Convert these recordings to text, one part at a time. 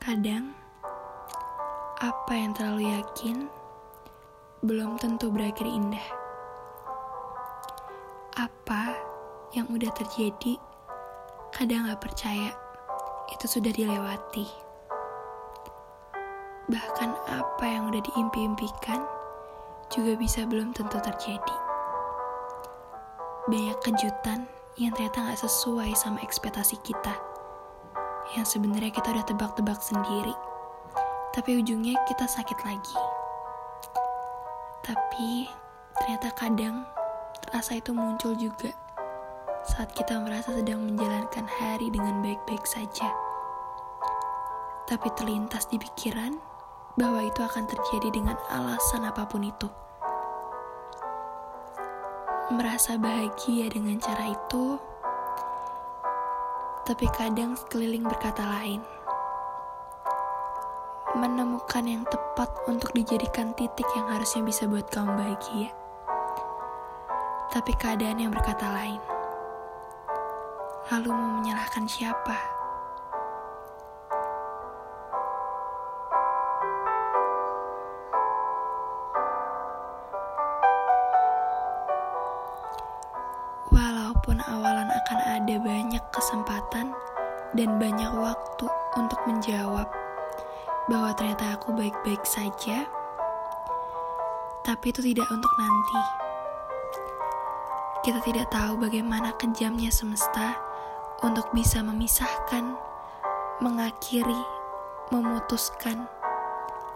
Kadang, apa yang terlalu yakin belum tentu berakhir indah. Apa yang udah terjadi, kadang gak percaya itu sudah dilewati. Bahkan apa yang udah diimpi-impikan juga bisa belum tentu terjadi. Banyak kejutan yang ternyata gak sesuai sama ekspektasi kita yang sebenarnya kita udah tebak-tebak sendiri. Tapi ujungnya kita sakit lagi. Tapi ternyata kadang rasa itu muncul juga saat kita merasa sedang menjalankan hari dengan baik-baik saja. Tapi terlintas di pikiran bahwa itu akan terjadi dengan alasan apa pun itu. Merasa bahagia dengan cara itu tapi kadang sekeliling berkata lain. Menemukan yang tepat untuk dijadikan titik yang harusnya bisa buat kamu bahagia. Tapi keadaan yang berkata lain. Lalu mau menyalahkan siapa? Walaupun awalan akan ada dan banyak waktu untuk menjawab bahwa ternyata aku baik-baik saja, tapi itu tidak untuk nanti. Kita tidak tahu bagaimana kejamnya semesta untuk bisa memisahkan, mengakhiri, memutuskan,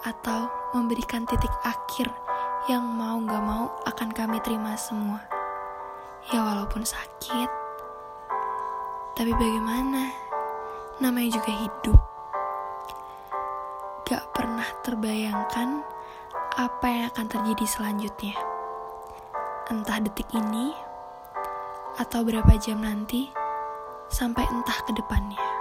atau memberikan titik akhir yang mau gak mau akan kami terima semua. Ya walaupun sakit, tapi bagaimana? Namanya juga hidup. Gak pernah terbayangkan apa yang akan terjadi selanjutnya. Entah detik ini, atau berapa jam nanti, sampai entah ke depannya.